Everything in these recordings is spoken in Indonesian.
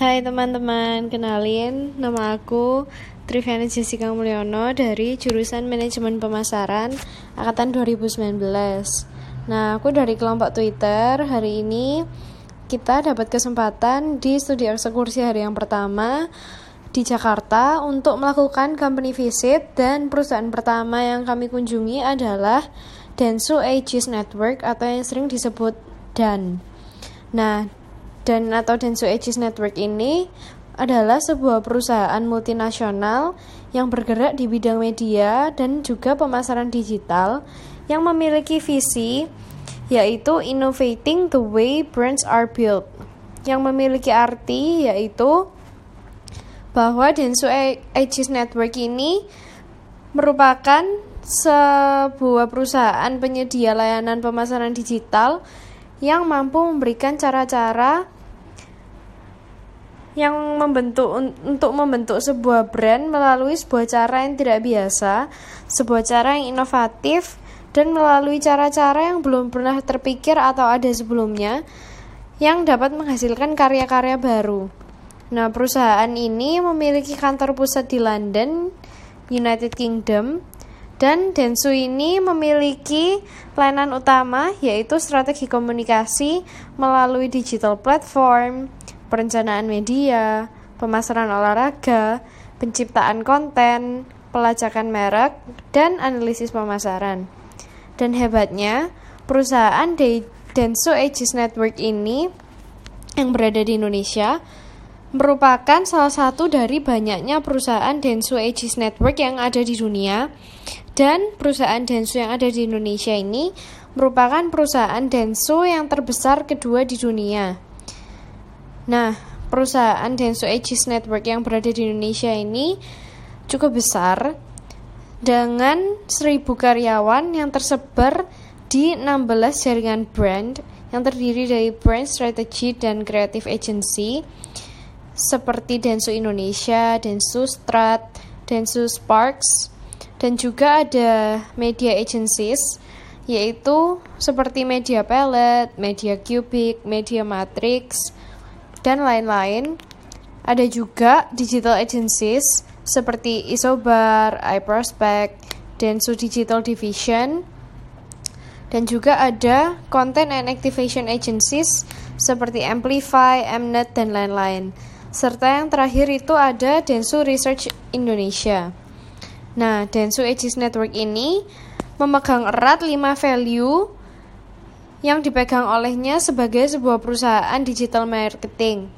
Hai teman-teman, kenalin nama aku Triviana Jessica Mulyono dari jurusan Manajemen Pemasaran Angkatan 2019 Nah, aku dari kelompok Twitter Hari ini kita dapat kesempatan di studi eksekusi hari yang pertama di Jakarta untuk melakukan company visit dan perusahaan pertama yang kami kunjungi adalah Densu Aegis Network atau yang sering disebut DAN. Nah, dan atau Densu Aegis Network ini adalah sebuah perusahaan multinasional yang bergerak di bidang media dan juga pemasaran digital yang memiliki visi yaitu innovating the way brands are built. Yang memiliki arti yaitu bahwa Densu Aegis Network ini merupakan sebuah perusahaan penyedia layanan pemasaran digital yang mampu memberikan cara-cara yang membentuk untuk membentuk sebuah brand melalui sebuah cara yang tidak biasa, sebuah cara yang inovatif dan melalui cara-cara yang belum pernah terpikir atau ada sebelumnya yang dapat menghasilkan karya-karya baru. Nah, perusahaan ini memiliki kantor pusat di London, United Kingdom, dan Densu ini memiliki layanan utama yaitu strategi komunikasi melalui digital platform, perencanaan media, pemasaran olahraga, penciptaan konten, pelacakan merek, dan analisis pemasaran. Dan hebatnya, perusahaan Densu Aegis Network ini yang berada di Indonesia merupakan salah satu dari banyaknya perusahaan Densu Aegis Network yang ada di dunia dan perusahaan Densu yang ada di Indonesia ini merupakan perusahaan Densu yang terbesar kedua di dunia. Nah, perusahaan Densu Aegis Network yang berada di Indonesia ini cukup besar dengan 1000 karyawan yang tersebar di 16 jaringan brand yang terdiri dari brand strategy dan creative agency seperti Densu Indonesia, Densu Strat, Densu Sparks, dan juga ada media agencies yaitu seperti Media Palette, Media Cubic, Media Matrix, dan lain-lain. Ada juga digital agencies seperti Isobar, iProspect, Densu Digital Division, dan juga ada content and activation agencies seperti Amplify, Mnet, dan lain-lain. Serta yang terakhir itu ada Densu Research Indonesia. Nah, Densu Aegis Network ini memegang erat 5 value yang dipegang olehnya sebagai sebuah perusahaan digital marketing.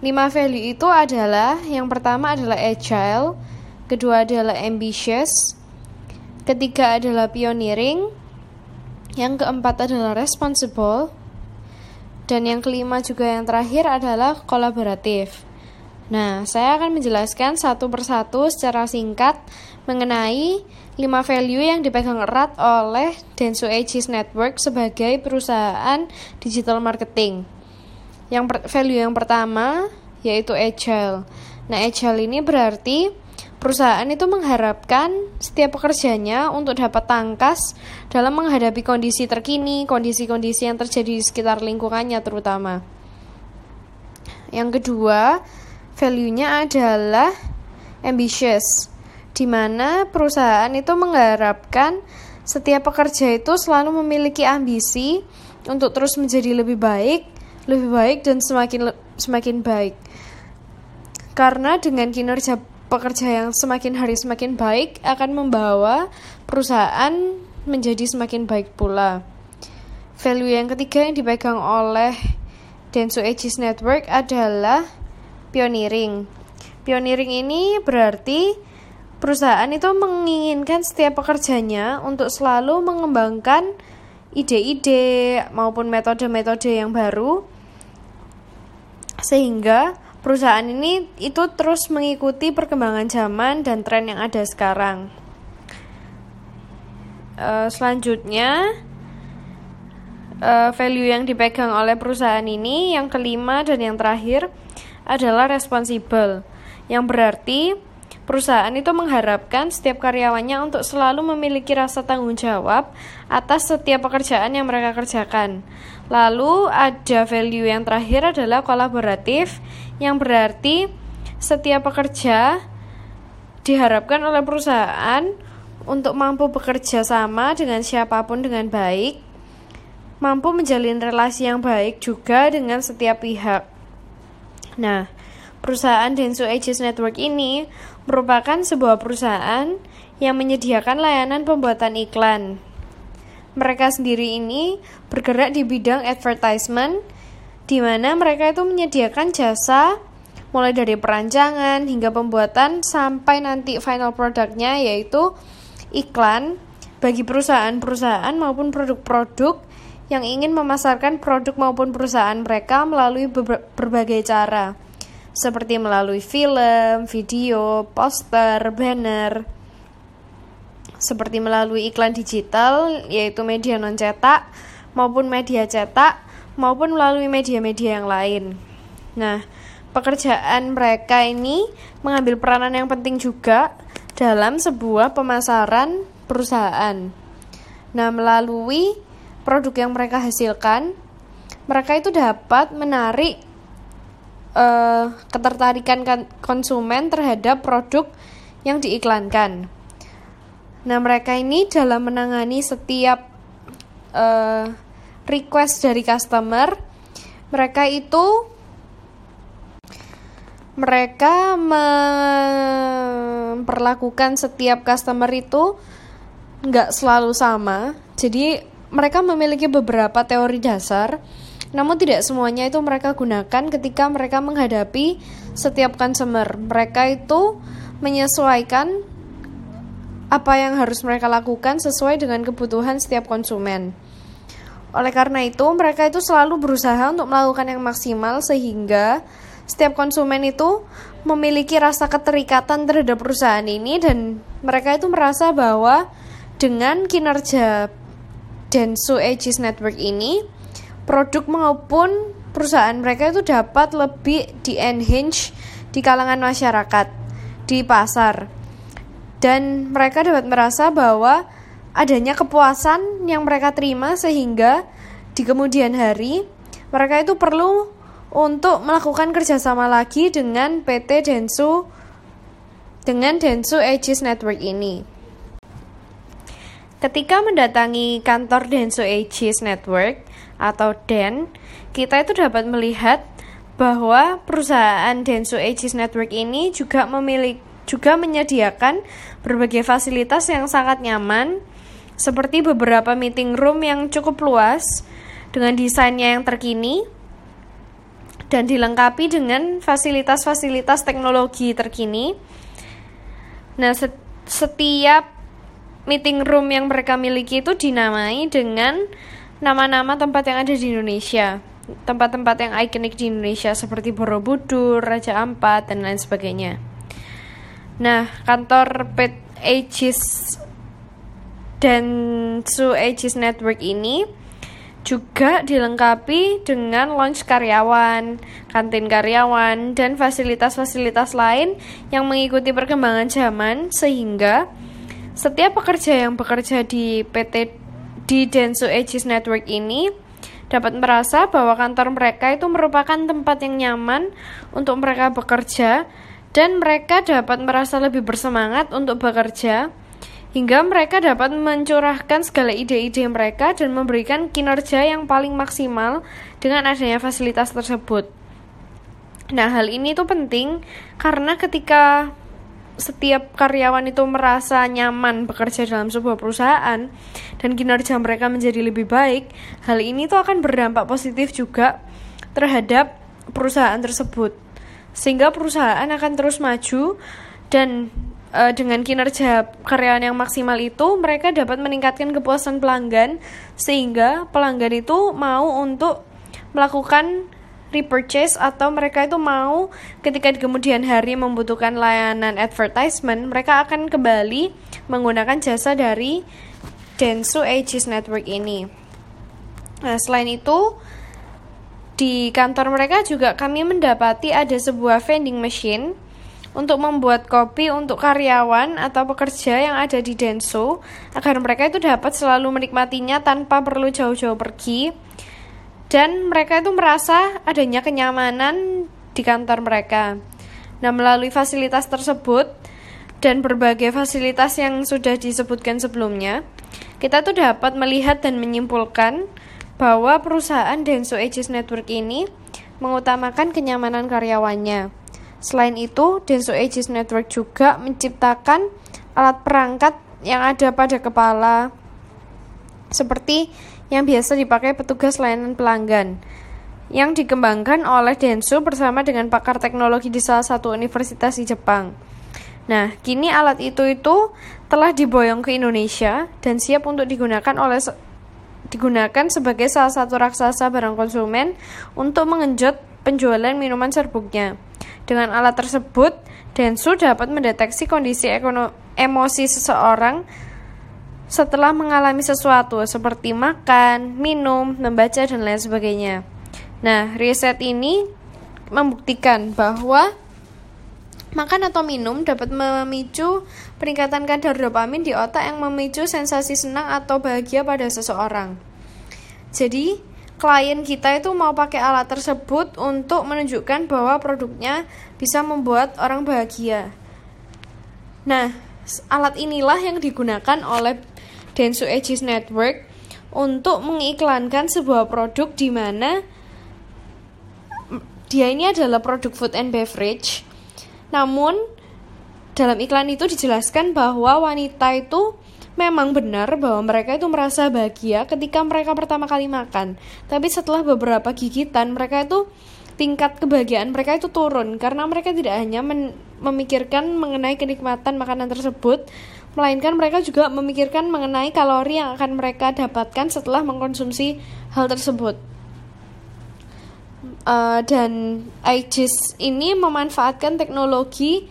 5 value itu adalah yang pertama adalah agile, kedua adalah ambitious, ketiga adalah pioneering, yang keempat adalah responsible, dan yang kelima juga yang terakhir adalah kolaboratif. Nah, saya akan menjelaskan satu persatu secara singkat mengenai 5 value yang dipegang erat oleh Densu Aegis Network sebagai perusahaan digital marketing. Yang value yang pertama yaitu agile. Nah, agile ini berarti Perusahaan itu mengharapkan setiap pekerjanya untuk dapat tangkas dalam menghadapi kondisi terkini, kondisi-kondisi yang terjadi di sekitar lingkungannya terutama. Yang kedua, value-nya adalah ambitious, di mana perusahaan itu mengharapkan setiap pekerja itu selalu memiliki ambisi untuk terus menjadi lebih baik, lebih baik dan semakin semakin baik. Karena dengan kinerja pekerja yang semakin hari semakin baik akan membawa perusahaan menjadi semakin baik pula. Value yang ketiga yang dipegang oleh Denso Aegis Network adalah pioneering. Pioneering ini berarti perusahaan itu menginginkan setiap pekerjanya untuk selalu mengembangkan ide-ide maupun metode-metode yang baru sehingga Perusahaan ini itu terus mengikuti perkembangan zaman dan tren yang ada sekarang. Uh, selanjutnya, uh, value yang dipegang oleh perusahaan ini yang kelima dan yang terakhir adalah responsible, yang berarti Perusahaan itu mengharapkan setiap karyawannya untuk selalu memiliki rasa tanggung jawab atas setiap pekerjaan yang mereka kerjakan. Lalu ada value yang terakhir adalah kolaboratif yang berarti setiap pekerja diharapkan oleh perusahaan untuk mampu bekerja sama dengan siapa pun dengan baik, mampu menjalin relasi yang baik juga dengan setiap pihak. Nah, perusahaan Denso Aegis Network ini merupakan sebuah perusahaan yang menyediakan layanan pembuatan iklan. Mereka sendiri ini bergerak di bidang advertisement, di mana mereka itu menyediakan jasa mulai dari perancangan hingga pembuatan sampai nanti final produknya yaitu iklan bagi perusahaan-perusahaan maupun produk-produk yang ingin memasarkan produk maupun perusahaan mereka melalui berbagai cara seperti melalui film, video, poster, banner, seperti melalui iklan digital, yaitu media non cetak, maupun media cetak, maupun melalui media-media yang lain. Nah, pekerjaan mereka ini mengambil peranan yang penting juga dalam sebuah pemasaran perusahaan. Nah, melalui produk yang mereka hasilkan, mereka itu dapat menarik uh, ketertarikan kan, konsumen terhadap produk yang diiklankan. Nah, mereka ini dalam menangani setiap uh, request dari customer, mereka itu mereka memperlakukan setiap customer itu nggak selalu sama. Jadi mereka memiliki beberapa teori dasar namun tidak semuanya itu mereka gunakan ketika mereka menghadapi setiap consumer. Mereka itu menyesuaikan apa yang harus mereka lakukan sesuai dengan kebutuhan setiap konsumen. Oleh karena itu, mereka itu selalu berusaha untuk melakukan yang maksimal sehingga setiap konsumen itu memiliki rasa keterikatan terhadap perusahaan ini dan mereka itu merasa bahwa dengan kinerja Densu Aegis Network ini produk maupun perusahaan mereka itu dapat lebih di enhance di kalangan masyarakat di pasar dan mereka dapat merasa bahwa adanya kepuasan yang mereka terima sehingga di kemudian hari mereka itu perlu untuk melakukan kerjasama lagi dengan PT Densu dengan Densu Aegis Network ini. Ketika mendatangi kantor Densu Aegis Network, atau DEN, kita itu dapat melihat bahwa perusahaan Densu Aegis Network ini juga memiliki juga menyediakan berbagai fasilitas yang sangat nyaman seperti beberapa meeting room yang cukup luas dengan desainnya yang terkini dan dilengkapi dengan fasilitas-fasilitas teknologi terkini. Nah, setiap meeting room yang mereka miliki itu dinamai dengan nama-nama tempat yang ada di Indonesia tempat-tempat yang ikonik di Indonesia seperti Borobudur, Raja Ampat, dan lain sebagainya. Nah, kantor Pet Aegis dan Su Aegis Network ini juga dilengkapi dengan launch karyawan, kantin karyawan, dan fasilitas-fasilitas lain yang mengikuti perkembangan zaman sehingga setiap pekerja yang bekerja di PT di Densu Aegis Network ini dapat merasa bahwa kantor mereka itu merupakan tempat yang nyaman untuk mereka bekerja dan mereka dapat merasa lebih bersemangat untuk bekerja hingga mereka dapat mencurahkan segala ide-ide mereka dan memberikan kinerja yang paling maksimal dengan adanya fasilitas tersebut. Nah, hal ini tuh penting karena ketika setiap karyawan itu merasa nyaman bekerja dalam sebuah perusahaan dan kinerja mereka menjadi lebih baik, hal ini tuh akan berdampak positif juga terhadap perusahaan tersebut. Sehingga perusahaan akan terus maju dan e, dengan kinerja karyawan yang maksimal itu mereka dapat meningkatkan kepuasan pelanggan sehingga pelanggan itu mau untuk melakukan repurchase atau mereka itu mau ketika di kemudian hari membutuhkan layanan advertisement, mereka akan kembali menggunakan jasa dari Densu Aegis Network ini. Nah, selain itu, di kantor mereka juga kami mendapati ada sebuah vending machine untuk membuat kopi untuk karyawan atau pekerja yang ada di Denso agar mereka itu dapat selalu menikmatinya tanpa perlu jauh-jauh pergi dan mereka itu merasa adanya kenyamanan di kantor mereka. Nah, melalui fasilitas tersebut dan berbagai fasilitas yang sudah disebutkan sebelumnya, kita tuh dapat melihat dan menyimpulkan bahwa perusahaan Denso Aegis Network ini mengutamakan kenyamanan karyawannya. Selain itu, Denso Aegis Network juga menciptakan alat perangkat yang ada pada kepala, seperti yang biasa dipakai petugas layanan pelanggan, yang dikembangkan oleh Denso bersama dengan pakar teknologi di salah satu universitas di Jepang. Nah, kini alat itu itu telah diboyong ke Indonesia dan siap untuk digunakan oleh digunakan sebagai salah satu raksasa barang konsumen untuk mengenjot penjualan minuman serbuknya. Dengan alat tersebut, Densu dapat mendeteksi kondisi emosi seseorang setelah mengalami sesuatu seperti makan, minum, membaca, dan lain sebagainya. Nah, riset ini membuktikan bahwa makan atau minum dapat memicu peningkatan kadar dopamin di otak yang memicu sensasi senang atau bahagia pada seseorang. Jadi, klien kita itu mau pakai alat tersebut untuk menunjukkan bahwa produknya bisa membuat orang bahagia. Nah, alat inilah yang digunakan oleh Densu Aegis Network untuk mengiklankan sebuah produk di mana dia ini adalah produk food and beverage. Namun dalam iklan itu dijelaskan bahwa wanita itu memang benar bahwa mereka itu merasa bahagia ketika mereka pertama kali makan. Tapi setelah beberapa gigitan, mereka itu tingkat kebahagiaan mereka itu turun karena mereka tidak hanya memikirkan mengenai kenikmatan makanan tersebut, melainkan mereka juga memikirkan mengenai kalori yang akan mereka dapatkan setelah mengkonsumsi hal tersebut. Uh, dan Aegis ini memanfaatkan teknologi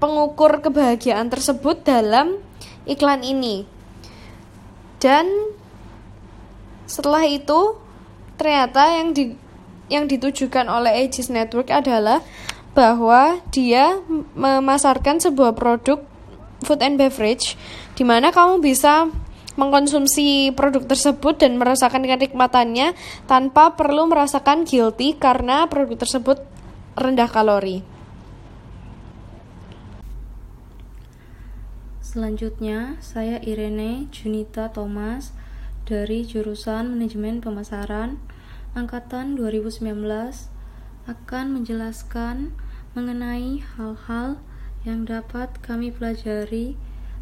pengukur kebahagiaan tersebut dalam iklan ini. Dan setelah itu ternyata yang di yang ditujukan oleh Aegis Network adalah bahwa dia memasarkan sebuah produk food and beverage di mana kamu bisa mengkonsumsi produk tersebut dan merasakan kenikmatannya tanpa perlu merasakan guilty karena produk tersebut rendah kalori. Selanjutnya, saya Irene Junita Thomas dari jurusan Manajemen Pemasaran angkatan 2019 akan menjelaskan mengenai hal-hal yang dapat kami pelajari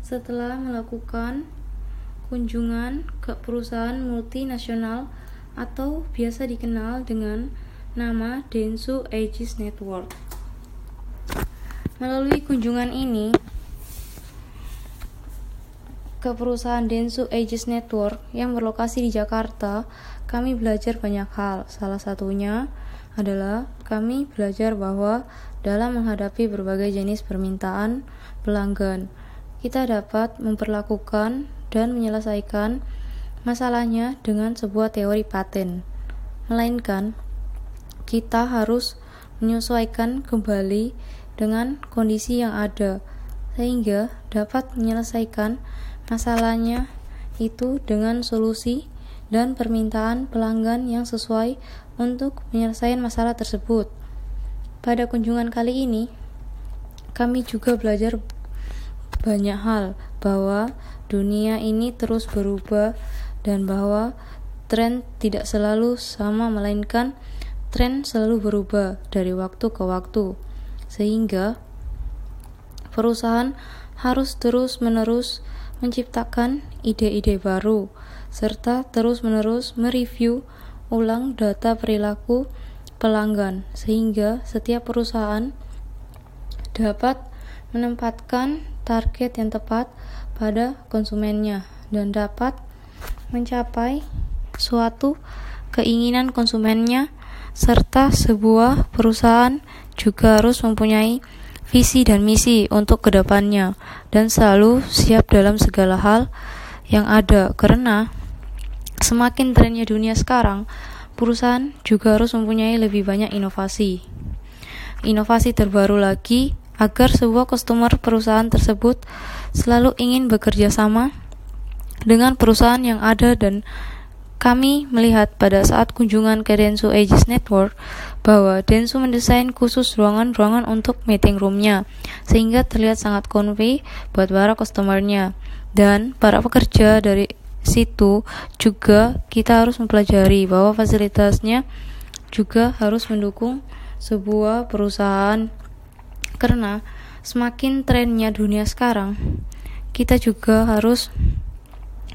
setelah melakukan kunjungan ke perusahaan multinasional atau biasa dikenal dengan nama Densu Aegis Network. Melalui kunjungan ini, ke perusahaan Densu Aegis Network yang berlokasi di Jakarta, kami belajar banyak hal. Salah satunya adalah kami belajar bahwa dalam menghadapi berbagai jenis permintaan pelanggan, kita dapat memperlakukan dan menyelesaikan masalahnya dengan sebuah teori paten. Melainkan, kita harus menyesuaikan kembali dengan kondisi yang ada sehingga dapat menyelesaikan masalahnya itu dengan solusi dan permintaan pelanggan yang sesuai untuk menyelesaikan masalah tersebut. Pada kunjungan kali ini, kami juga belajar banyak hal bahwa dunia ini terus berubah dan bahwa tren tidak selalu sama melainkan tren selalu berubah dari waktu ke waktu. Sehingga perusahaan harus terus-menerus menciptakan ide-ide baru, serta terus-menerus mereview ulang data perilaku pelanggan, sehingga setiap perusahaan dapat menempatkan target yang tepat pada konsumennya dan dapat mencapai suatu keinginan konsumennya serta sebuah perusahaan juga harus mempunyai visi dan misi untuk ke depannya dan selalu siap dalam segala hal yang ada. Karena semakin trennya dunia sekarang perusahaan juga harus mempunyai lebih banyak inovasi. Inovasi terbaru lagi agar sebuah customer perusahaan tersebut selalu ingin bekerja sama dengan perusahaan yang ada. Dan kami melihat pada saat kunjungan ke Densu Aegis Network bahwa Densu mendesain khusus ruangan-ruangan untuk meeting roomnya sehingga terlihat sangat convey buat para customernya dan para pekerja dari situ juga kita harus mempelajari bahwa fasilitasnya juga harus mendukung sebuah perusahaan karena semakin trennya dunia sekarang kita juga harus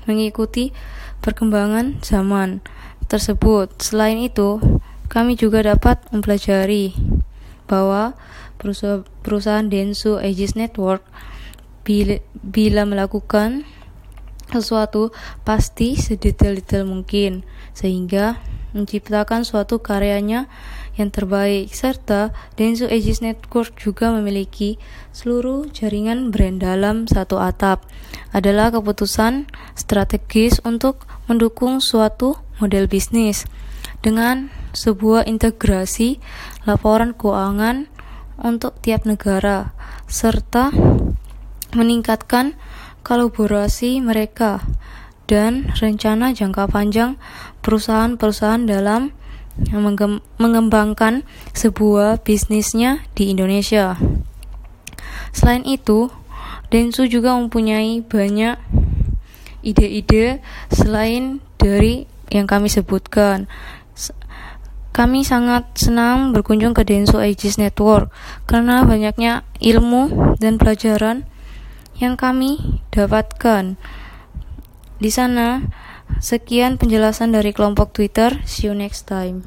mengikuti perkembangan zaman tersebut. Selain itu, kami juga dapat mempelajari bahwa perusahaan Densu Aegis Network bila, melakukan sesuatu pasti sedetail-detail mungkin sehingga menciptakan suatu karyanya yang terbaik. Serta Densu Aegis Network juga memiliki seluruh jaringan brand dalam satu atap. Adalah keputusan strategis untuk mendukung suatu model bisnis dengan sebuah integrasi laporan keuangan untuk tiap negara serta meningkatkan kolaborasi mereka dan rencana jangka panjang perusahaan-perusahaan dalam mengembangkan sebuah bisnisnya di Indonesia. Selain itu, Densu juga mempunyai banyak ide-ide selain dari yang kami sebutkan. Kami sangat senang berkunjung ke Densu Aegis Network karena banyaknya ilmu dan pelajaran yang kami dapatkan. Di sana, Sekian penjelasan dari kelompok Twitter. See you next time.